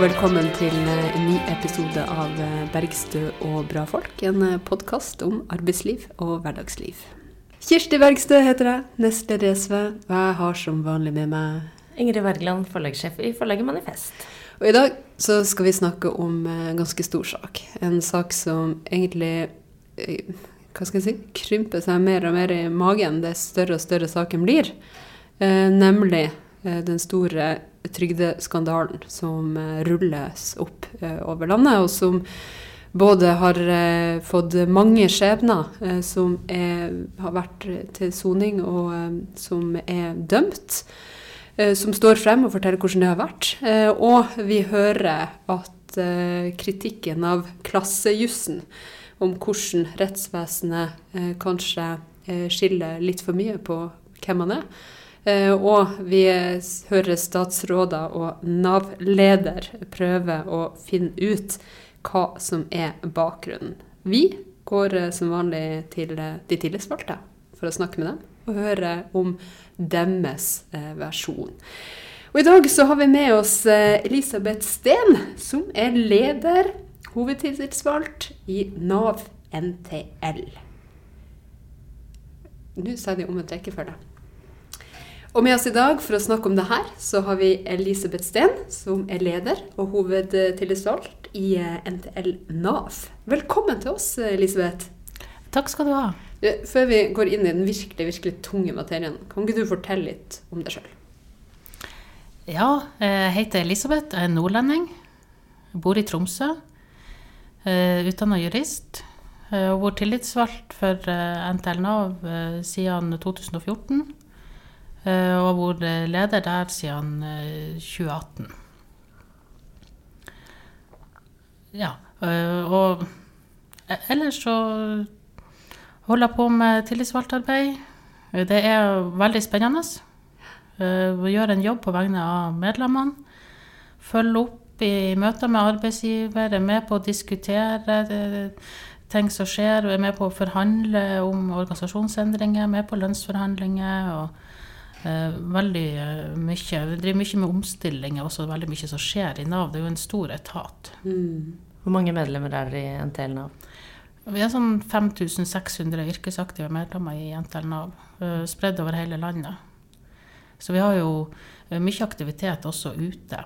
Og velkommen til eh, en ny episode av eh, Bergstø og bra folk, en podkast om arbeidsliv og hverdagsliv. Kirsti Bergstø heter jeg, nestleder i SV, og jeg har som vanlig med meg Ingrid Wergeland, forlagssjef i forlaget Manifest. Og i dag så skal vi snakke om en ganske stor sak. En sak som egentlig eh, hva skal jeg si, krymper seg mer og mer i magen det større og større saken blir. Eh, nemlig eh, den store trygdeskandalen som eh, rulles opp eh, over landet, og som både har eh, fått mange skjebner som er, har vært til soning, og som er dømt. Som står frem og forteller hvordan det har vært. Og vi hører at kritikken av klassejussen, om hvordan rettsvesenet kanskje skiller litt for mye på hvem man er, og vi hører statsråder og Nav-leder prøve å finne ut hva som er bakgrunnen. Vi går eh, som vanlig til eh, de tillitsvalgte for å snakke med dem og høre om deres versjon. Og I dag så har vi med oss Elisabeth Steen, som er leder, hovedtillitsvalgt i Nav NTL. Nå sa jeg det om en rekkefølge. Og med oss i dag for å snakke om det her, så har vi Elisabeth Steen, som er leder og hovedtillitsvalgt i eh, NTL Nav. Velkommen til oss, Elisabeth. Takk skal du ha. Før vi går inn i den virkelig, virkelig tunge materien, kan ikke du fortelle litt om deg sjøl? Ja, jeg heter Elisabeth, jeg er nordlending. bor i Tromsø. Eh, Utdanna jurist. Eh, og vært tillitsvalgt for NTL Nav siden 2014. Eh, og har vært leder der siden 2018. Eh, ja. Eh, og ellers så holder jeg på med tillitsvalgtarbeid. Det er veldig spennende. Vi gjør en jobb på vegne av medlemmene. Følge opp i møter med arbeidsgiver, er med på å diskutere ting som skjer, er med på å forhandle om organisasjonsendringer, med på lønnsforhandlinger. og veldig eh, mye. Vi driver mye med omstillinger, også veldig mye som skjer i Nav. Det er jo en stor etat. Mm. Hvor mange medlemmer er det i NTL Nav? Vi har sånn 5600 yrkesaktive medlemmer i NTL Nav, eh, spredd over hele landet. Så vi har jo mye aktivitet også ute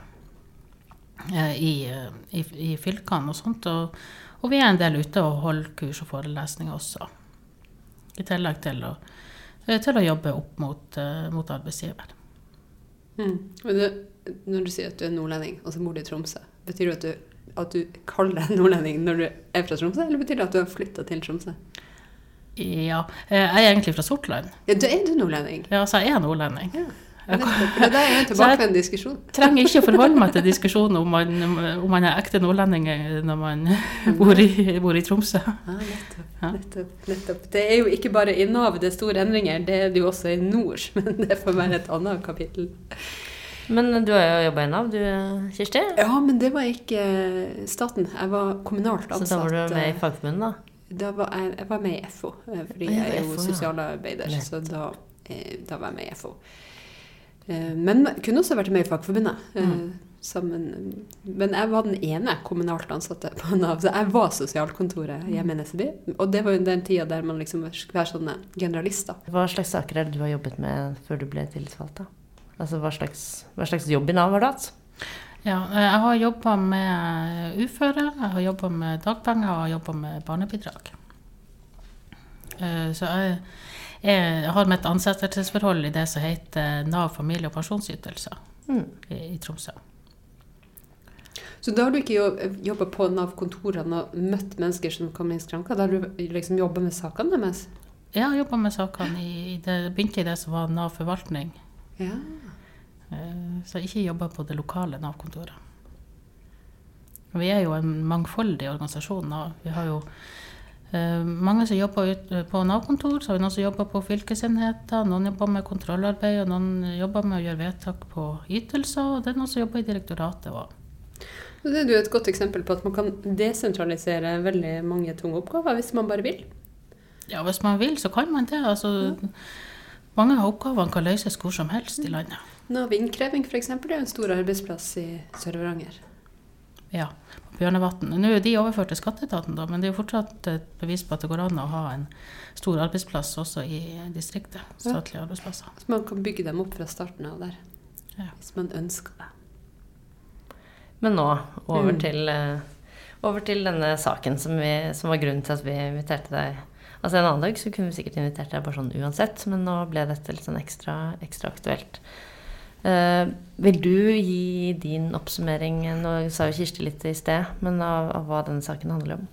i, i, i fylkene og sånt. Og, og, vi er en del ute og holder kurs og forelesninger også. I tillegg til å Eh, til å jobbe opp mot, uh, mot arbeidsgiver. Mm. Du, når du sier at du er nordlending, og så bor du i Tromsø, betyr det at du, at du kaller deg nordlending når du er fra Tromsø, eller betyr det at du har flytta til Tromsø? Ja, eh, jeg er egentlig fra Sortland. Ja, du er du nordlending? Ja, så jeg er nordlending. Ja. Det er jo en tilbakevendende diskusjon. Jeg trenger ikke forholde meg til diskusjonen om man, om man er ekte nordlending når man bor i, bor i Tromsø. Ja, nettopp, nettopp, nettopp, Det er jo ikke bare i Nav det er store endringer, det er det jo også i nord. Men det får være et annet kapittel. Men du har jo jobba i Nav, du Kirsti? Ja, men det var ikke staten. Jeg var kommunalt ansatt. Så da var du med i Fagforbundet, da? Da var jeg, jeg, var med i FO, eh, fordi jeg er jo sosialarbeider. Så da, eh, da var jeg med i FO. Eh, men kunne også vært med i Fagforbundet. Eh, mm. Sammen, men jeg var den ene kommunalt ansatte på Nav. Så jeg var sosialkontoret hjemme i Nesseby. Og det var jo den tida der man liksom var sånne generalister. Hva slags saker er det du har jobbet med før du ble tillitsvalgt? da? Altså, hva slags, hva slags jobb i Nav har du hatt? Ja, jeg har jobba med uføre, jeg har jobba med dagpenger og jeg har jobba med barnebidrag. Eh, så jeg jeg har mitt ansettelsesforhold i det som heter Nav familie- og pensjonsytelser mm. i, i, Tromsø. Så da har du ikke jobba på Nav-kontorene og møtt mennesker som kommer inn skranka? Da har du liksom jobba med sakene deres? Ja, jeg jobba med sakene. I det, begynte i det som var Nav forvaltning. Ja. Eh, så jeg ikke jobba på det lokale Nav-kontoret. Vi er jo en mangfoldig organisasjon. Vi har jo Eh, mange som jobber eh, på Nav-kontor, så har vi noen som jobber på fylkesenheter, noen jobber med kontrollarbeid, og noen jobber med å gjøre vedtak på ytelser, og det er noen som jobber i direktoratet òg. Det er jo et godt eksempel på at man kan desentralisere veldig mange tunge oppgaver hvis man bare vil. Ja, hvis man vil, så kan man det. Altså, ja. Mange av oppgavene kan løses hvor som helst i landet. Nav innkreving f.eks. er en stor arbeidsplass i Sør-Varanger. Ja, Bjørnevatn. Nå er de overført til skatteetaten, da, men det er jo fortsatt et bevis på at det går an å ha en stor arbeidsplass også i distriktet. Statlige arbeidsplasser. Så man kan bygge dem opp fra starten av der. Ja. Hvis man ønsker det. Men nå over, Mm. til, eh, over til denne saken som, vi, som var grunnen til at vi inviterte deg. Altså En annen dag så kunne vi sikkert invitert deg bare sånn uansett, men nå ble dette litt sånn ekstra, ekstra aktuelt. Eh, vil du gi din oppsummering, nå sa jo Kirsti litt i sted, men av, av hva denne saken handler om?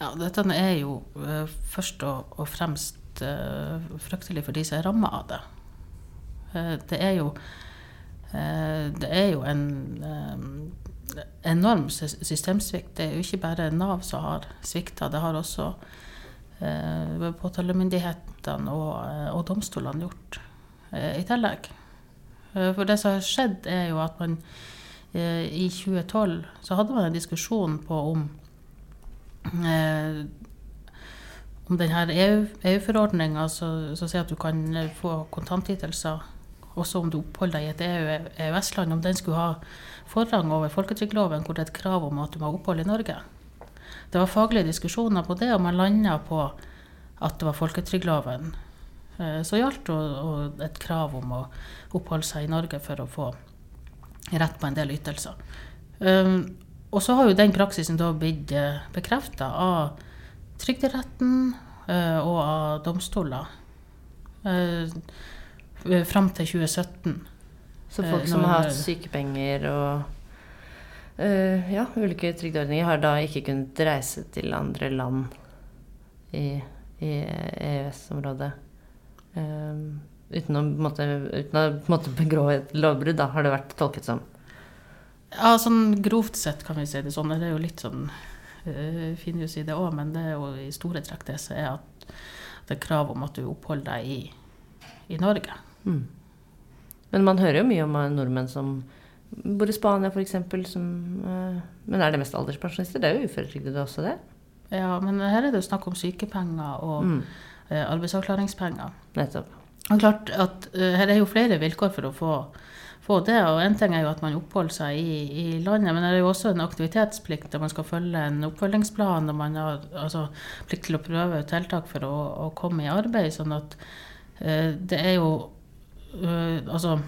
Ja, dette er jo eh, først og, og fremst eh, fryktelig for de som er ramma av det. Det er jo Det er jo en enorm systemsvikt. Det er jo ikke bare Nav som har svikta, det har også påtalemyndighetene og, og domstolene gjort i tillegg. Eh, For det som har skjedd, er jo at man eh, i 2012 så hadde man en diskusjon på om eh, om denne EU-forordninga som sier at du kan få kontantytelser også om du oppholder deg i et EU-EØS-land, om den skulle ha forrang over folketrygdloven, hvor det er et krav om at du må ha opphold i Norge. Det var faglige diskusjoner på det, og man landa på at det var folketrygdloven eh, som gjaldt, og, et krav om å oppholde seg i Norge for å få rett på en del ytelser. Um, og så har jo den praksisen da blitt uh, bekrefta av Trygderetten eh, og av domstoler fram til 2017. Så Eh, folk som har hatt sykepenger og eh, ja, ulike trygdeordninger, har da ikke kunnet reise til andre land i, i EØS-området. Eh, uten å, måte, uten å måte begrå et lovbrudd, da, har det vært tolket som. Ja, sånn grovt sett kan vi si det sånn. Det er jo litt sånn uh, finjus i det òg, men det er jo i store trekk det som er at det er krav om at du oppholder deg i, i Norge. Mm. Men man hører jo mye om eh, nordmenn som bor i Spania, f.eks. Som eh, Men er det mest alderspensjonister? Det er jo uføretrygdede også, det. Ja, men her er det jo snakk om sykepenger og Mm. Eh, arbeidsavklaringspenger. Nettopp. Og klart at eh, Her er jo flere vilkår for å få, få det. og En ting er jo at man oppholder seg i, i landet, men det er jo også en aktivitetsplikt der man skal følge en oppfølgingsplan. og Man har altså, plikt til å prøve tiltak for å, å komme i arbeid. sånn at uh, det er jo uh, Altså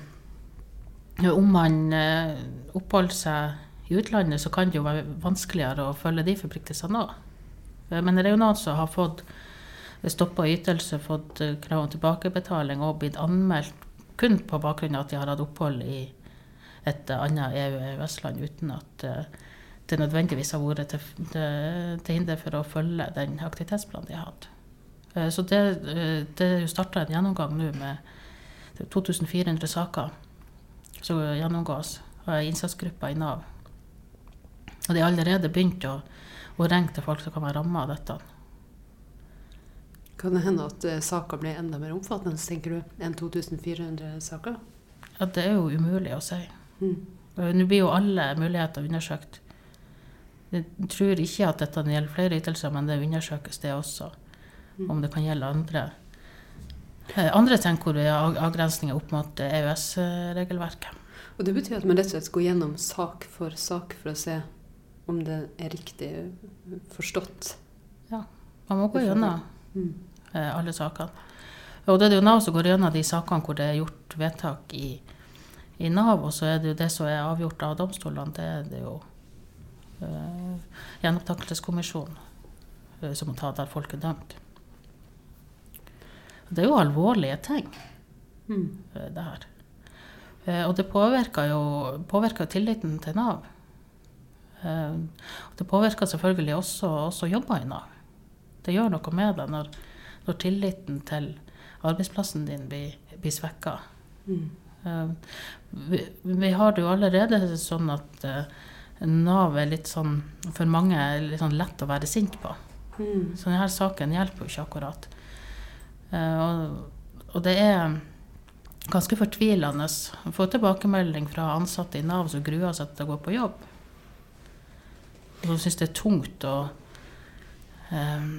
om man uh, oppholder seg i utlandet, så kan det jo være vanskeligere å følge de forpliktelsene òg. Men det er jo noen som har fått stoppa ytelse, fått eh, krav om tilbakebetaling og blitt anmeldt kun på bakgrunn av at de har hatt opphold i et eh, annet EU-EØS-land uten at eh, det nødvendigvis har vært til, til, til hinder for å følge den aktivitetsplanen de har hatt. Så det, det er starta en gjennomgang nå med er 2400 saker som gjennomgås av innsatsgruppa i Nav. Og de har allerede begynt å, å ringe til folk som kan være ramma av dette. Kan det hende at uh, saker blir enda mer omfattende, tenker du, enn 2400 saker? Ja, det er jo umulig å si. Mm. Eh, Nå blir jo alle muligheter undersøkt. Jeg tror ikke at dette gjelder flere ytelser, men det undersøkes det også. Mm. Om det kan gjelde andre. Eh, Andre ting hvor det er avgrensninger opp mot eh, EØS-regelverket. Og det betyr at man rett og slett går gjennom sak for sak for å se om det er riktig forstått. Ja, Man må gå gjennom Mm. Eh, alle sakene. Og det er det jo Nav som går gjennom de sakene hvor det er gjort vedtak i, i Nav, og så er det jo det som er avgjort av domstolene, det er det jo eh, gjenopptakelseskommisjonen eh, som må ta der folk er dømt. Det er jo alvorlige ting, Mm. eh, det her. Og det påvirker jo påvirker tilliten til Nav. Det påvirker selvfølgelig også, også jobber i Nav. Det gjør noe med deg når, når tilliten til arbeidsplassen din blir, blir svekka. Mm. Eh, vi, vi har det jo allerede sånn at eh, Nav er litt sånn for mange litt sånn lett å være sint på. Mm. Så denne saken hjelper jo ikke akkurat. Eh, og, og det er ganske fortvilende å få tilbakemelding fra ansatte i Nav som gruer seg til å gå på jobb. Og som syns det er tungt eh,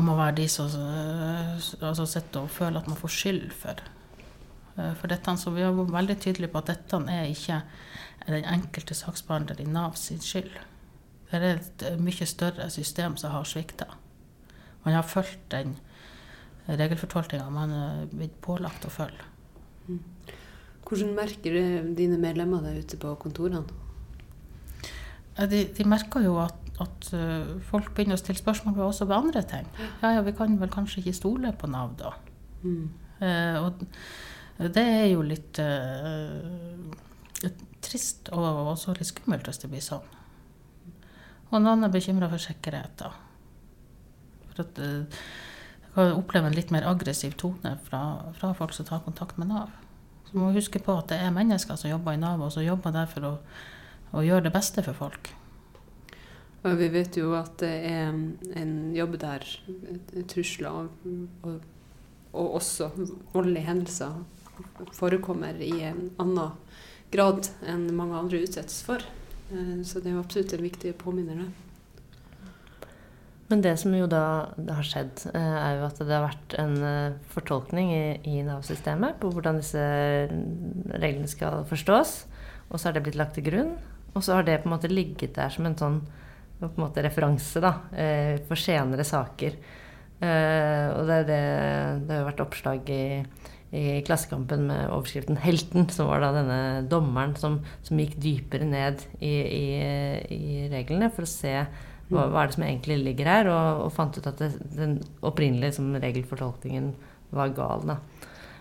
om å være de som eh, altså sitter og føler at man får skyld for eh, for dette. Så vi har vært veldig tydelige på at dette er ikke den enkelte saksbehandler i Nav sin skyld. Det er et mye større system som har svikta. Man har fulgt den regelfortolkninga man er blitt pålagt å følge. Hvordan merker dine medlemmer deg ute på kontorene? De, de merker jo at, at, eh, folk begynner å stille spørsmål ved også ved andre ting. Ja, ja, vi kan vel kanskje ikke stole på Nav, da. Mm. Uh, og det er jo litt uh, trist og også litt skummelt hvis det blir sånn. Og noen er bekymra for sikkerheten. For at eh, jeg kan oppleve en litt mer aggressiv tone fra, fra folk som tar kontakt med Nav. Så må vi huske på at det er mennesker som jobber i Nav, og som jobber der for å, å gjøre det beste for folk. Og vi vet jo at det er en jobb der trusler og, og, og også voldelige hendelser forekommer i en annen grad enn mange andre utsettes for. Eh, så det er jo absolutt en viktig påminner. Men det som jo da har skjedd, eh, er jo at det har vært en eh, fortolkning i, i Nav-systemet på hvordan disse reglene skal forstås. Og så har det blitt lagt til grunn. Og så har det på en måte ligget der som en sånn på en måte referanse da, eh, for senere saker. Og det, det, det har vært oppslag i, i Klassekampen med overskriften 'Helten', som var da denne dommeren som, som gikk dypere ned i, i, i reglene for å se hva, hva, er det som egentlig ligger her? Og, og fant ut at det, den opprinnelige liksom, regelfortolkningen var gal. Da.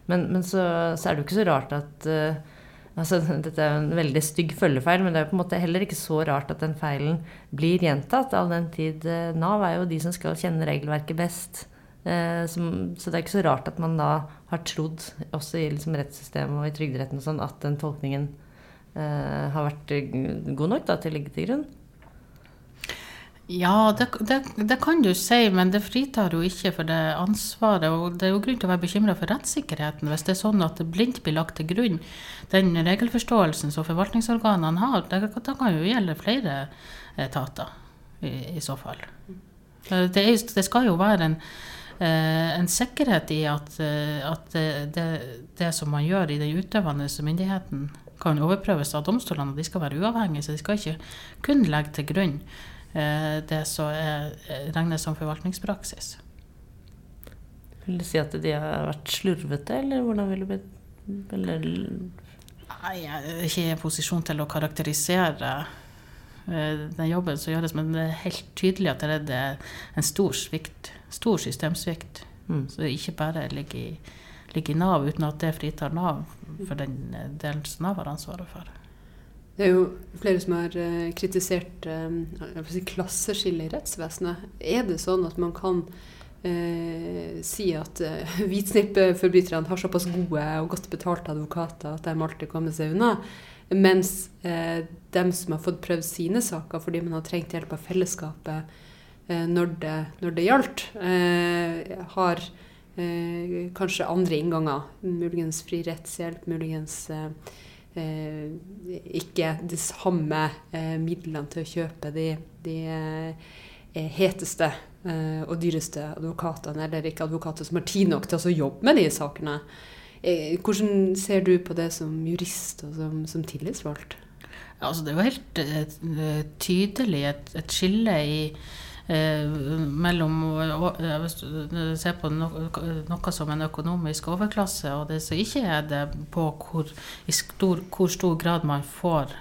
Men, men så, så, er det jo ikke så rart at uh, altså, Dette er jo en veldig stygg følgefeil, men det er på en måte heller ikke så rart at den feilen blir gjentatt, all den tid uh, Nav er jo de som skal kjenne regelverket best. Uh, så det er ikke så rart at man da har trodd, også i liksom, rettssystemet og i Trygderetten og sånn, at den tolkningen har vært god nok da, til å ligge til grunn. Ja, det, det, det, kan du si, men det fritar jo ikke for det ansvaret. Og det er jo grunn til å være bekymra for rettssikkerheten hvis det er sånn at det blindt blir lagt til grunn. Den regelforståelsen som forvaltningsorganene har, det, det kan jo gjelde flere etater i, i så fall. Det, er, det, skal jo være en, eh, en sikkerhet i at, eh, at det, som man gjør i den utøvende myndigheten, kan overprøves av domstolene. De skal være uavhengige, så de skal ikke kun legge til grunn det som eh, regnes som forvaltningspraksis. Vil du si at de har vært slurvete, eller hvordan vil du eller Nei, jeg er ikke i posisjon til å karakterisere eh, den jobben som gjøres, men det er helt tydelig at det er en stor svikt, stor systemsvikt. Mm. Så det ikke bare ligger i, ligger i Nav, uten at det fritar Nav for den delen som Nav har ansvaret for. Det er jo flere som har uh, kritisert uh, si klasseskillet i rettsvesenet. Er det sånn at man kan eh, si at eh, hvitsnippforbryterne har såpass gode og godt betalte advokater at de alltid kommer seg unna, mens eh, dem som har fått prøvd sine saker fordi man har trengt hjelp av fellesskapet når det, når, det, gjaldt, har kanskje andre innganger. Muligens fri rettshjelp, muligens eh, ikke de samme eh, midlene til å kjøpe de, de eh, heteste eh, og dyreste advokatene, eller ikke advokater som har tid nok til å jobbe med de sakene. Eh, hvordan ser du på det som jurist og som, som tillitsvalgt? Altså, det er jo helt tydelig et, et skille i Eh, mellom eh, Hvis du ser på noe som en økonomisk overklasse, og det som ikke er det, på hvor, i stor, hvor stor grad man får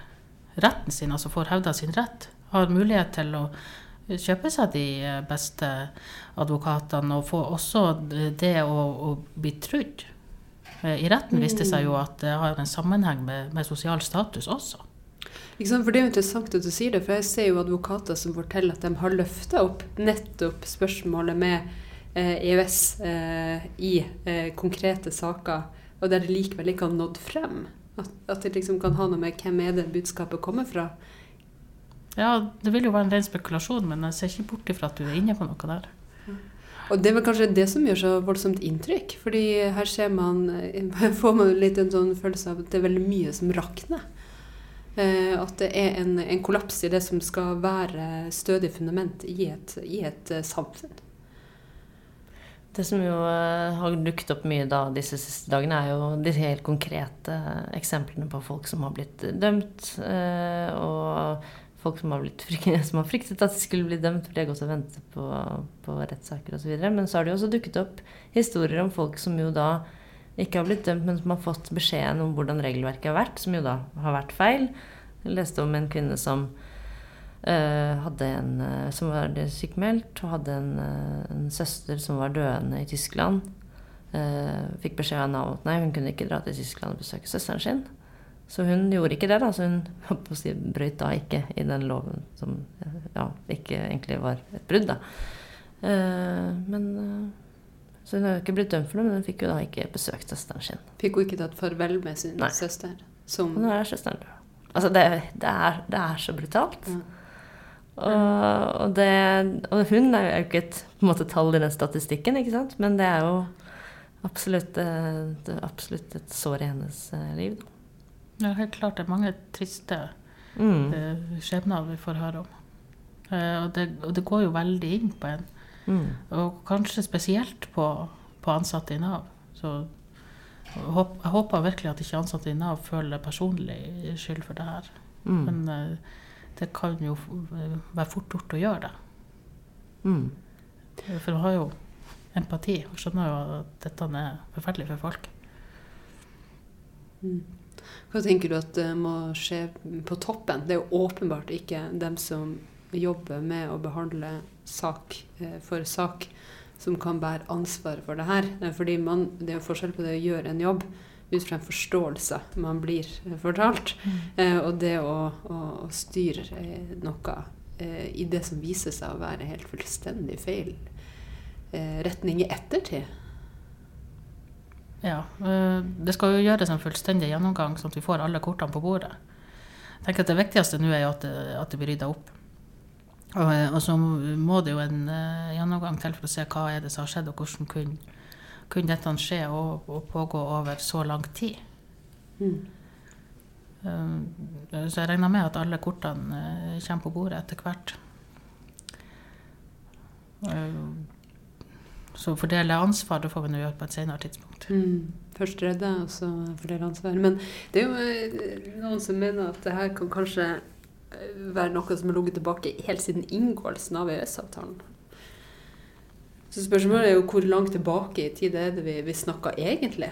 retten sin, altså får hevda sin rett, har mulighet til å kjøpe seg de beste advokatene, og få også det å, å bli trudd. Eh, I retten viste seg jo at det har en sammenheng med, med sosial status også. For Det er jo interessant at du sier det, for jeg ser jo advokater som forteller at de har løfta opp nettopp spørsmålet med eh, EØS eh, i eh, konkrete saker, og der det likevel ikke har nådd frem. At, at, det liksom kan ha noe med hvem er det budskapet kommer fra. Ja, det vil jo være en ren spekulasjon, men jeg ser ikke bort ifra at du er inne på noe der. Og det er vel kanskje det som gjør så voldsomt inntrykk. fordi her ser man, får man litt en sånn følelse av at det er veldig mye som rakner. Eh, at det er en, en, kollaps i det som skal være stødig fundament i et, i et uh, samfunn. Det som jo eh, har dukket opp mye da disse siste dagene, er jo de helt konkrete eksemplene på folk som har blitt dømt. eh, Og folk som har, blitt, frykt- som har fryktet at de skulle bli dømt, for de har gått og ventet på, på rettssaker osv. Men så har det jo også dukket opp historier om folk som jo da ikke har blitt dømt, men som har fått beskjeden om hvordan regelverket har vært, som jo da har vært feil. Jeg leste om en kvinne som hadde en eh, som var sykemeldt, og hadde en, eh, en søster som var døende i Tyskland. Eh, fikk beskjed av Nav at nei, hun kunne ikke dra til Tyskland og besøke søsteren sin. Så hun gjorde ikke det, da. Så hun si, brøt da ikke i den loven som ja, ikke egentlig var et brudd, da. Uh, men eh, Så hun har jo ikke blitt dømt for noe, men hun fikk jo da ikke besøkt søsteren sin. Fikk hun ikke tatt farvel med sin Nei. søster? Som nå er søsteren død. Altså, det, det, er, det er så brutalt. Ja. Og, og, det, og hun er jo ikke et på en måte, tall i den statistikken, ikke sant? men det er jo absolutt, eh, det er absolutt et sår i hennes eh, liv. Da. Ja, helt klart det er mange triste Mm. eh, skjebner vi får høre om. Eh, og, det, og det går jo veldig inn på en. Mm. Og kanskje spesielt på, på ansatte i Nav. Så jeg håp- jeg håper virkelig at ikke ansatte i Nav føler personlig skyld for det her. Mm. Men eh, det kan jo eh, være fort gjort å gjøre det. Mm. For man har jo empati og skjønner jo at dette er forferdelig for folk. Mm. Hva tenker du at det må skje på toppen? Det er jo åpenbart ikke dem som jobber med å behandle sak eh, for sak, som kan bære ansvaret for det her. Fordi man, Det er jo forskjell på det å gjøre en jobb ut fra en forståelse man blir eh, fortalt, eh, og det å, å, å styre noe i det som viser seg å være helt fullstendig feil retning i ettertid. Ja, Det skal jo gjøres en fullstendig gjennomgang, sånn at vi får alle kortene på bordet. Jeg tenker at Det viktigste nå er at det blir rydda opp. Og, eh, og så må det jo en uh, gjennomgang til for å se hva er det som har skjedd, og hvordan kunne, kunne dette skje og, og pågå over så lang tid. Mm. Eh, Så jeg regner med at alle kortene uh, kommer på bordet etter hvert. Så fordele ansvar det får vi nå gjøre på et senere tidspunkt. Mm. Først redde, og så fordele ansvar. Men det er jo noen som mener at det her kan kanskje være noe som har ligget tilbake helt siden inngåelsen av EØS-avtalen. Så spørsmålet er jo hvor langt tilbake i tid er det vi, vi snakker egentlig?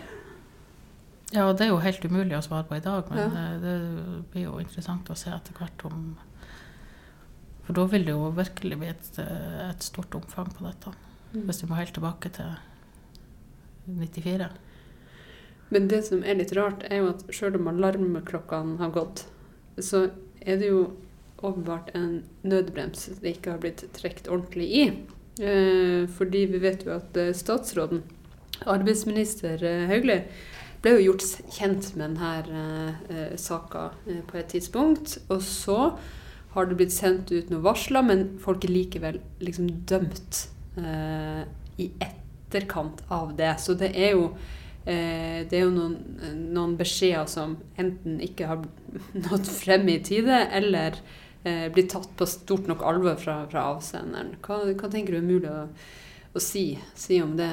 Ja, og det er jo helt umulig å svare på i dag, men Ja. eh, det blir jo interessant å se etter hvert om For da vil det jo virkelig bli et, eh, et stort omfang på dette. Hvis vi må helt tilbake til 94. Men det som er litt rart, er jo at selv om alarmklokkene har gått, så er det jo åpenbart en nødbrems det ikke har blitt trukket ordentlig i. Eh, fordi vi vet jo at eh, statsråden, arbeidsminister eh, Hauglie, ble jo gjort kjent med denne saka på et tidspunkt. Og så har det blitt sendt ut noen varsler, men folk er likevel liksom dømt i etterkant av det. Så det er jo det er jo noen, noen beskjeder som enten ikke har nådd frem i tide, eller eh, blir tatt på stort nok alvor fra, fra avsenderen. Hva, hva tenker du er mulig å, å si, si om det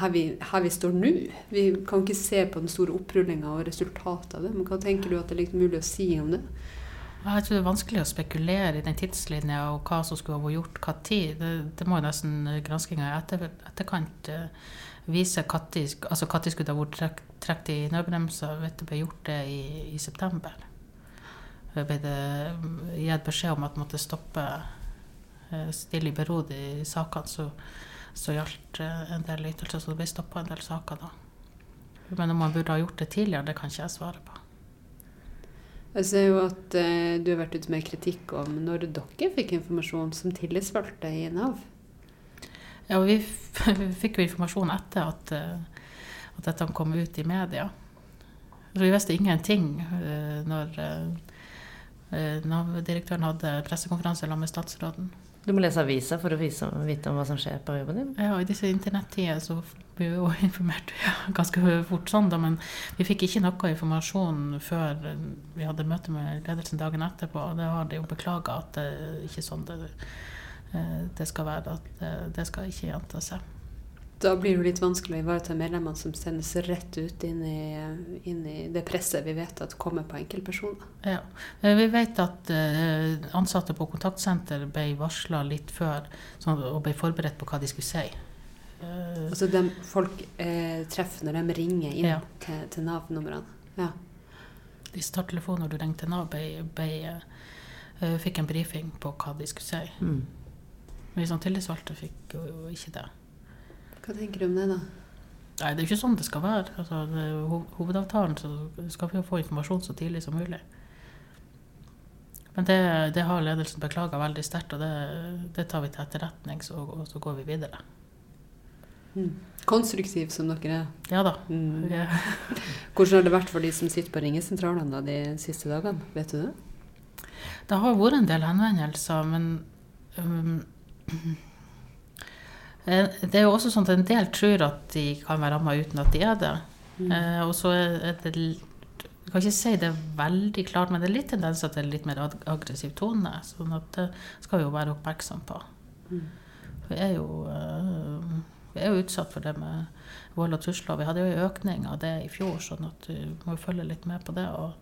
her vi, her vi står nå? Vi kan ikke se på den store opprullinga og resultatet av det, men hva tenker du at det er mulig å si om det? Jeg tror det er vanskelig å spekulere i den tidslinja og hva som skulle vært gjort hva tid. Det, det må jo nesten granskinga i etter, etterkant eh, vise når altså skulle ha vært trekt, trekt i nødbremsa. Det ble gjort det i, i september. Det ble det gitt beskjed om at jeg måtte stoppe eh, stille i bero de sakene, så gjaldt eh, en del ytelser. Så det ble stoppa en del saker da. Men om man burde ha gjort det tidligere, det kan ikke jeg svare på. Jeg ser jo at eh, du har vært ute med kritikk om når dere fikk informasjon som tillitsvalgte i Nav. Ja, vi f- fikk jo informasjon etter at, eh, at dette kom ut i media. Så vi visste ingenting eh, når eh, Nav-direktøren hadde pressekonferanse sammen med statsråden. Du må lese avisa for å vise, vite om hva som skjer på jobben din. Ja, I disse internettider så blir vi jo informert ja, ganske fort sånn, da, men vi fikk ikke noe informasjon før vi hadde møte med ledelsen dagen etterpå. og Det har de jo beklaga at det ikke er sånn det, eh, det skal være. At det, det skal ikke gjenta seg. Da blir det litt vanskelig å ivareta medlemmene som sendes rett ut inn i, inn i det presset vi vet at kommer på enkeltpersoner. Ja. Eh, Vi vet at eh, ansatte på kontaktsenter ble varsla litt før og ble forberedt på hva de skulle si. Eh, Altså de folk eh, treffer når de ringer inn Ja. til, til Nav-numrene. Ja. De starttelefoner du ringte Nav, ble, ble, eh, fikk en brifing på hva de skulle si. Mm. Vi som tillitsvalgte fikk jo ikke det. Hva tenker du om det, da? Nei, det er jo ikke sånn det skal være. Altså, det hovedavtalen så skal vi jo få informasjon så tidlig som mulig. Men det, det har ledelsen beklaga veldig sterkt, og det, det tar vi til etterretning, så, og så går vi videre. Mm. Konstruktiv som dere er. Ja da. Mm. Ja. Hvordan har det vært for de som sitter på ringesentralene de siste dagene? Vet du det? Det har vært en del henvendelser, men um, Det er jo også sånn at en del tror at de kan være ramma uten at de er det. Mm. Eh, og så er det Jeg kan ikke si det er veldig klart, men det er litt tendenser til litt mer aggressiv tone. sånn at det skal vi jo være oppmerksom på. Mm. Vi er jo, eh, vi er jo utsatt for det med vold og trusler. Vi hadde jo en økning av det i fjor, sånn at du må følge litt med på det. Og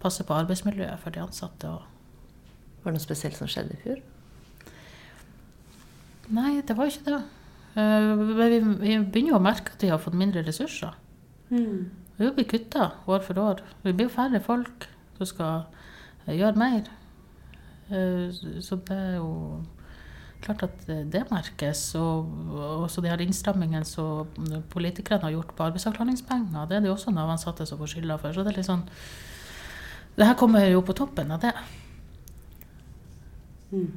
passe på arbeidsmiljøet for de ansatte. Var det noe spesielt som skjedde i fjor? Nei, det var ikke det. Eh, vi, vi begynner jo å merke at vi har fått mindre ressurser. Mm. Vi blir kutta år for år. Vi blir jo færre folk som skal eh, gjøre mer. Eh, Så det er jo klart at det- merkes. Og og også de her innstrammingene som politikerne har gjort på arbeidsavklaringspenger, det er det jo også Nav-ansatte som får skylda for. Så det er litt sånn Det her kommer jo på toppen av det. Mm.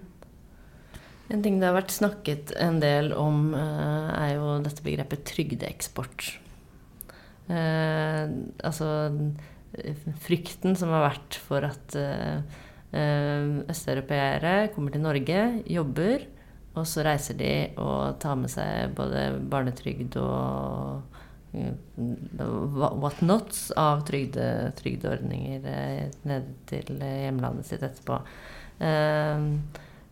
En ting det har vært snakket en del om, eh, er jo dette begrepet trygdeeksport. Eh, altså eh, frykten som har vært for at eh, eh, østeuropeere kommer til Norge, jobber, og så reiser de og tar med seg både barnetrygd og what nots av trygde, trygdeordninger ned til hjemlandet sitt etterpå. Eh,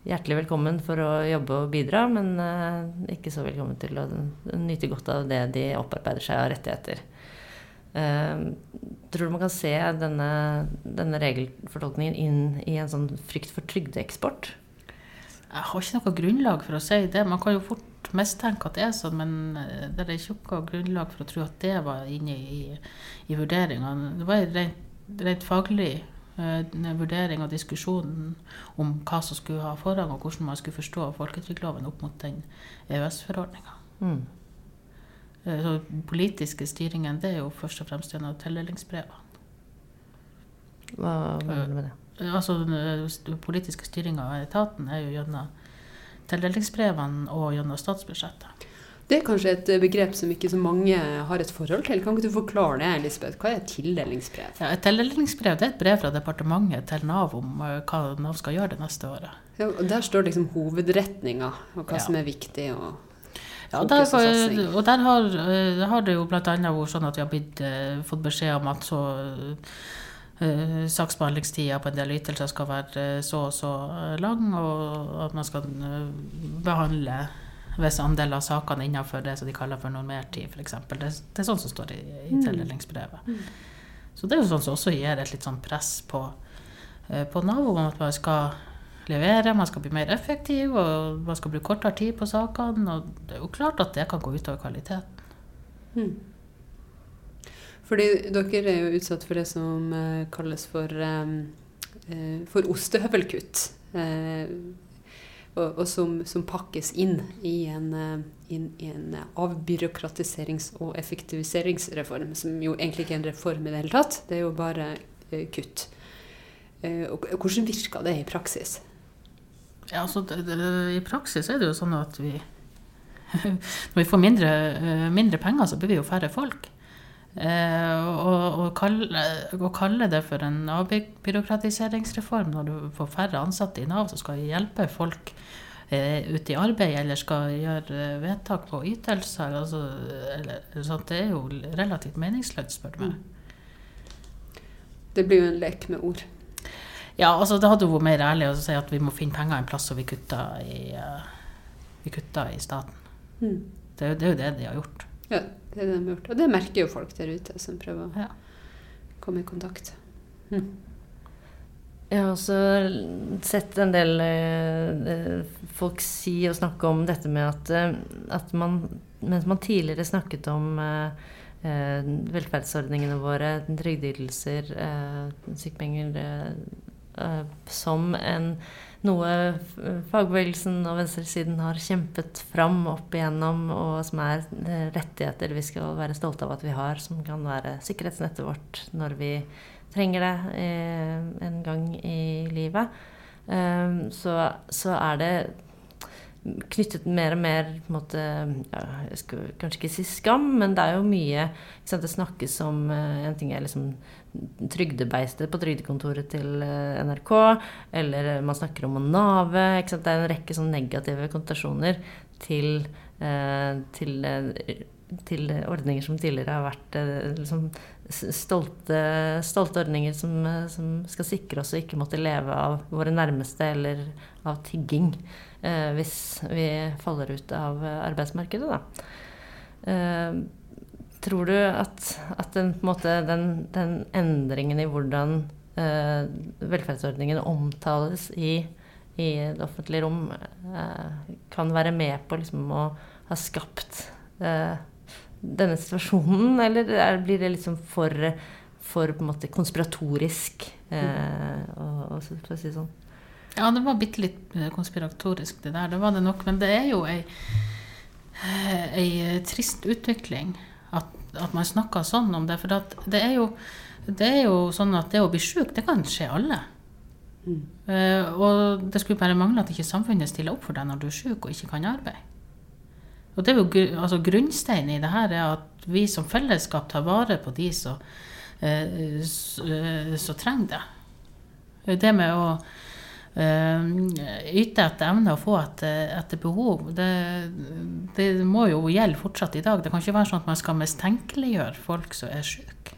hjertelig velkommen for å jobbe og bidra, men eh, ikke så velkommen til å nyte godt av det de opparbeider seg av rettigheter. Eh, tror du man kan se denne, denne regelfortolkningen inn i en sånn frykt for trygdeeksport? Jeg har ikke noe grunnlag for å si det. Man kan jo fort mistenke at det er sånn, men eh, det er ikke noe grunnlag for å tro at det var inne i, i vurderingene. Det var en rent, rent faglig vurdering og diskusjon om hva som skulle ha forrang, og hvordan man skulle forstå folketrygdloven opp mot den EØS-forordninga. Mm. Så politiske styringen det er jo først og fremst gjennom tildelingsbrevene. Hva mener du med det? Eh, Altså den politiske styringa av etaten er jo gjennom tildelingsbrevene og gjennom statsbudsjettet. Det er kanskje et eh, begrep som ikke så mange har et forhold til. Kan ikke du forklare det, Elisabeth? Hva er et tildelingsbrev? Ja, et tildelingsbrev det er et brev fra departementet til Nav om eh, hva Nav skal gjøre det neste året. Ja, og der står liksom hovedretninga, og hva Ja. som er viktig. og Ja, der, og der har, eh, har det jo bl.a. vært sånn at vi har blitt, fått beskjed om at så uh, saksbehandlingstida på en del ytelser skal være så og så lang, og at man skal eh, behandle viss andel av sakene innenfor det som de kaller for normertid, f.eks. Det, det er sånn som står i, i Mm. tildelingsbrevet. Mm. Så det er jo sånn som også gir et litt sånn press på, eh, på Nav om at man skal levere, man skal bli mer effektiv, og man skal bruke kortere tid på sakene. Og det er jo klart at det kan gå utover kvaliteten. Mm. Fordi dere er jo utsatt for det som eh, kalles for, eh, for ostehøvelkutt. Eh, og, og som, som pakkes inn i en, eh, inn i en avbyråkratiserings- og effektiviseringsreform. Som jo egentlig ikke er en reform i det hele tatt, det er jo bare eh, kutt. Eh, og hvordan virker det i praksis? Ja, altså, det, det, I praksis er det jo sånn at vi Når vi får mindre, eh, mindre penger, så blir vi jo færre folk. Eh, og, og, kalle, å kalle det for en avbyråkratiseringsreform når du får færre ansatte i Nav som skal hjelpe folk eh, ut i arbeid eller skal gjøre eh, vedtak på ytelser, altså, eller, sånt, det er jo relativt meningsløst, spør du meg. Det blir jo en lek med ord. Ja, altså det hadde vært mer ærlig å si at vi må finne penger en plass, og vi kutter i, eh, vi kutter i staten. Mm. Det er jo det, er jo det de har gjort. Ja, det er det de har gjort. Og det merker jo folk der ute som prøver å Ja. komme i kontakt. Jeg har også sett en del eh, folk si og snakke om dette med at, eh, at man Mens man tidligere snakket om eh, eh, velferdsordningene våre, trygdeytelser, eh, sykepenger eh, som en, noe fagbevegelsen og venstresiden har kjempet fram opp igjennom, og som er eh, rettigheter vi skal være stolte av at vi har, som kan være sikkerhetsnettet vårt når vi trenger det eh, en gang i livet, eh, så, så er det knyttet mer og mer måte, ja, Jeg skal kanskje ikke si skam, men det er jo mye sant, Det snakkes om eh, En ting er liksom trygdebeistet på trygdekontoret til eh, NRK, eller man snakker om å nave. Det er en rekke sånn negative konnotasjoner til, eh, til til ordninger som tidligere har vært liksom, stolte, stolte ordninger som, som skal sikre oss å ikke måtte leve av våre nærmeste eller av tigging hvis vi faller ut av eh, arbeidsmarkedet. Da. Eh, tror du at, at den, måte, den, den endringen i hvordan eh, velferdsordningene omtales i, i det offentlige rom, eh, kan være med på liksom, å ha skapt eh, denne situasjonen, eller er, blir det liksom for, for konspiratorisk, eh, å- å- for å si det sånn? Ja, det var bitte litt eh, konspiratorisk, det der. Det var det nok. Men det er jo ei, eh, ei trist utvikling at, at man snakker sånn om det. For det, er jo, det er jo sånn at det å bli sjuk, det kan skje alle. Eh, og det skulle bare mangle at ikke samfunnet stiller opp for deg når du er sjuk og ikke kan arbeide. Og det er jo altså Grunnsteinen i det her er at vi som fellesskap tar vare på de som eh, eh, som trenger det. Det med å eh, yte etter evne og få etter, etter behov, det, det må jo gjelde fortsatt i dag. Det kan ikke være sånn at man skal mistenkeliggjøre folk som er syke.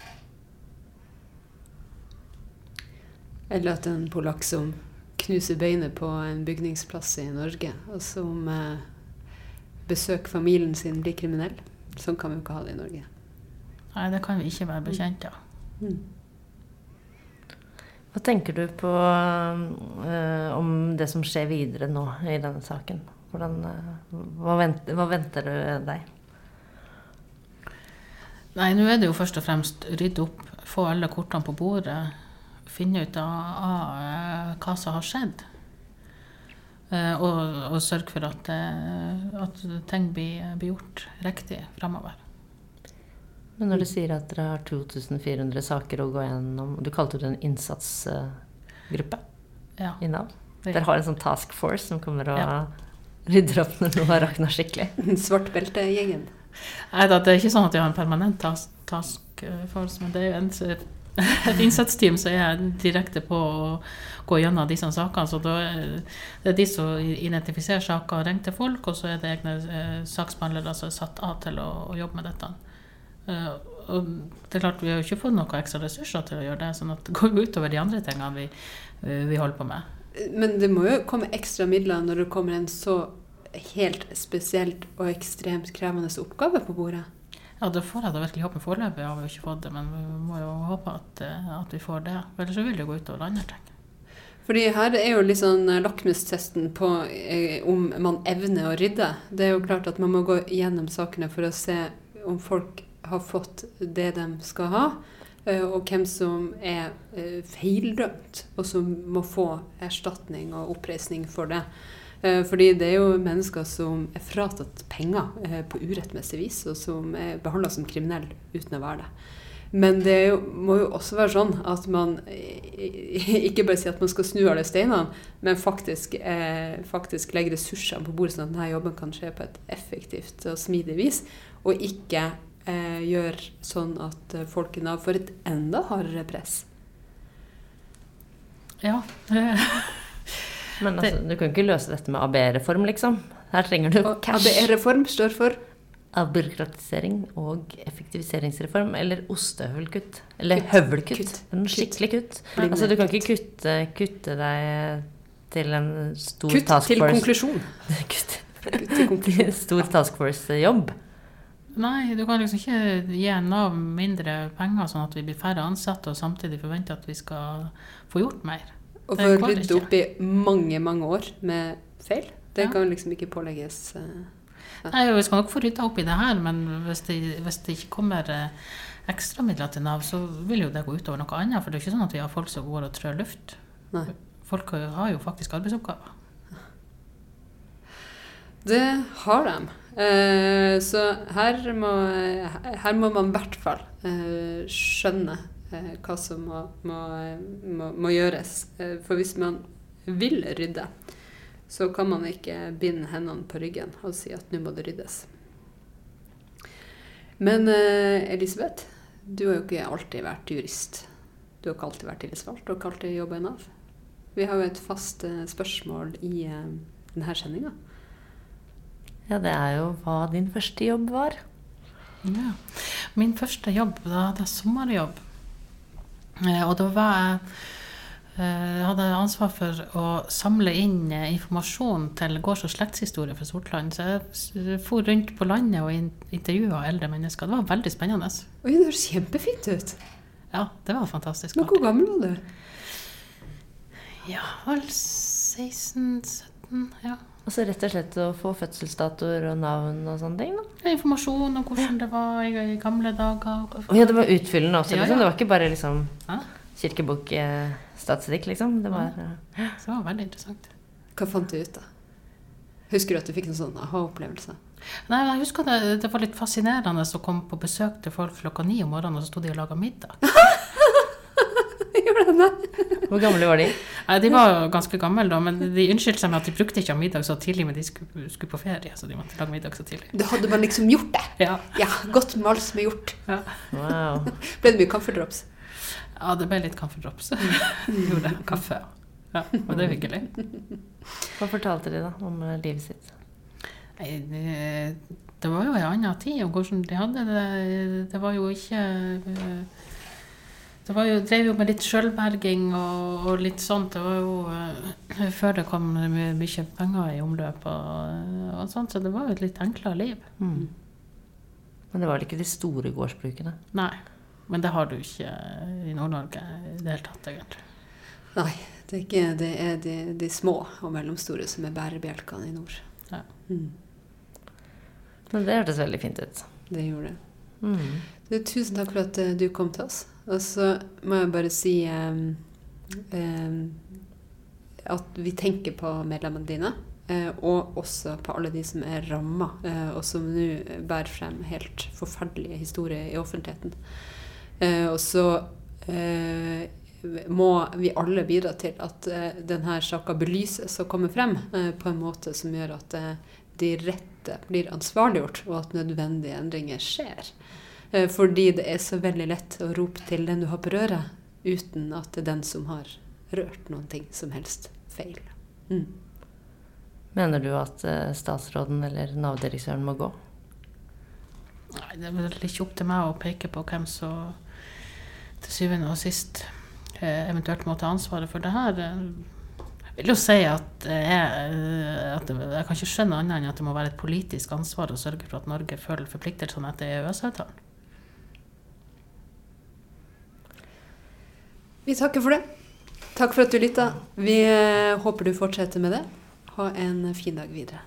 Eller at en polakk som knuser beinet på en bygningsplass i Norge, og som eh, besøker familien sin, blir kriminell. Sånn kan vi jo ikke ha det i Norge. Nei, det kan vi ikke være bekjent av. Hva tenker du på eh, om det som skjer videre nå i denne saken? Hvordan, eh, hva, venter, hva venter du deg? Nei, nå er det jo først og fremst rydde opp, få alle kortene på bordet, finne ut av, av eh, hva som har skjedd. Og, og sørge for at, at ting blir, blir gjort riktig framover. Men når du sier at dere har 2400 saker å gå gjennom Du kalte det en innsatsgruppe Ja. i Nav? Dere har en sånn task force som kommer og Ja. rydder opp når noe har rakna skikkelig? Svartbeltegjengen. Nei da, det er ikke sånn at jeg har en permanent task, task force, men det er jo en, et innsatsteam som er direkte på å gå gjennom disse sakene. Så da er det er de som identifiserer saker og ringer til folk, og så er det egne eh, saksbehandlere som er satt av til å, å jobbe med dette. Eh, og det er klart, Vi har jo ikke fått noen ekstra ressurser til å gjøre det, sånn at det går jo utover de andre tingene vi, vi holder på med. Men det må jo komme ekstra midler når det kommer en så helt spesielt og ekstremt krevende oppgave på bordet. Ja, det får jeg da virkelig håpe. Foreløpig har vi jo ikke fått det, men vi må jo håpe at, eh, at vi får det. For Ellers så vil det gå utover andre ting. Fordi her er jo litt sånn eh, lakmustesten på eh, om man evner å rydde. Det er jo klart at man må gå gjennom sakene for å se om folk har fått det de skal ha, eh, og hvem som er eh, feildømt, og som må få erstatning og oppreisning for det. Eh, Fordi det er jo mennesker som er fratatt penger på urettmessig vis, og som er behandla som kriminelle uten å være det. Men det jo, må jo også være sånn at man ikke bare sier at man skal snu alle steinene, men faktisk, eh, faktisk legge ressursene på bordet sånn at denne jobben kan skje på et effektivt og smidig vis, og ikke eh, gjør sånn at eh, folk i Nav får et enda hardere press. Ja, Men altså, du kan ikke løse dette med ABE-reform, liksom. Her trenger du Og cash. ABE-reform står for Avbyråkratisering og effektiviseringsreform, eller ostehøvelkutt. Eller Kutt. høvelkutt. Kutt. En skikkelig kutt. kutt. Altså, du kan ikke kutte, kutte deg til en stor kutt task til force. konklusjon. Kutt. til konklusjon. Stor task force-jobb. Nei, du kan liksom ikke gi Nav mindre penger sånn at vi blir færre ansatte, og samtidig forvente at vi skal få gjort mer. Og få rydde opp i mange, mange år med feil. Det Ja. kan liksom ikke pålegges ja. Nei, Vi skal nok få rydda opp i det her, men hvis det, hvis det ikke kommer eh, ekstramidler til Nav, så vil jo det gå utover noe annet. For det er ikke sånn at vi har folk som går og trør luft. Nei. Folk har jo faktisk arbeidsoppgaver. Det har de. Eh, så her må, her må man i hvert fall uh, skjønne uh, hva som må, må, må, gjøres. For hvis man vil rydde, så kan man ikke binde hendene på ryggen og si at nå må det ryddes. Men Elisabeth, du har jo ikke alltid vært jurist. Du har ikke alltid vært tillitsvalgt, du har ikke alltid jobba i Nav. Vi har jo et fast spørsmål i denne sendinga. Ja, det er jo hva din første jobb var. Ja. Min første jobb, da hadde jeg sommerjobb. Eh, Og da var jeg jeg hadde ansvar for å samle inn eh, informasjon til gårds- og slektshistorie for Sortland. Så jeg for rundt på landet og in- intervjua eldre mennesker. Det var veldig spennende. Oi, det høres kjempefint ut. Ja, det var fantastisk. Men hvor gammel var du? Ja, vel 16-17, ja. Altså rett og slett å få fødselsdatoer og navn og sånne ting. da. Informasjon om hvordan det var i, i gamle dager. Og ja, det var utfyllende også, Ja, liksom. ja. Det var ikke bare liksom Ja, kirkebok-statistikk, liksom. Det var ja. så det var veldig interessant. Hva fant du ut, da? Husker du at du fikk en sånn aha-opplevelse? Nei, jeg husker det, det var litt fascinerende å komme på besøk til folk klokka ni om morgenen, og så sto de og laga middag. Gjorde det? Hvor gamle var de? Nei, De var ganske gamle da, men de unnskyldte seg med at de brukte ikke å ha middag så tidlig, men de skulle, skulle på ferie, så de måtte lage middag så tidlig. Da hadde man liksom gjort det. Ja, Ja, godt med alt som er gjort. ja. Wow. Ble det mye kaffedrops? ja det ble litt kaffedrops. Gjorde. Kaffe. Ja, og det er hyggelig. Hva fortalte de da om eh, livet sitt? Nei, det, det var jo en annen tid, og hvordan de hadde det. Det var jo ikke eh, Det var jo, drev jo med litt sjølberging og, og litt sånt. Det var jo uh, før det kom my, mye penger i omløp og, og sånt, så det var jo et litt enklere liv. Mm. Men det var vel ikke de store gårdsbrukene? Nei. Men det har du ikke i Nord-Norge i det hele tatt, egentlig. Nei, det er, ikke, det er de, de små og mellomstore som er bærebjelkene i nord. Ja. Mm, Men det hørtes veldig fint ut. det gjorde det. Mm. Du, tusen takk for at eh, du kom til oss. Og så må jeg bare si um, um, at vi tenker på medlemmene dine. eh, og også på alle de som er ramma, eh, og som nå bærer frem helt forferdelige historier i offentligheten. Og så må vi alle bidra til at denne saka belyses og kommer frem på en måte som gjør at de rette blir ansvarliggjort, og at nødvendige endringer skjer. Eh, fordi det er så veldig lett å rope til den du har på røret, uten at det er den som har rørt noen ting som helst feil. Mm. Mener du at eh, statsråden eller Nav-direktøren må gå? Nei, det er vel ikke opp til meg å peke på hvem som til syvende og sist eh, eventuelt må ta ansvaret for det her. Jeg vil jo si at, det eh, at jeg kan ikke skjønne annet enn at det må være et politisk ansvar å sørge for at Norge følger forpliktelsene etter EØS-avtalen. Vi takker for det. Takk for at du lytta. Vi eh, håper du fortsetter med det. Ha en fin dag videre.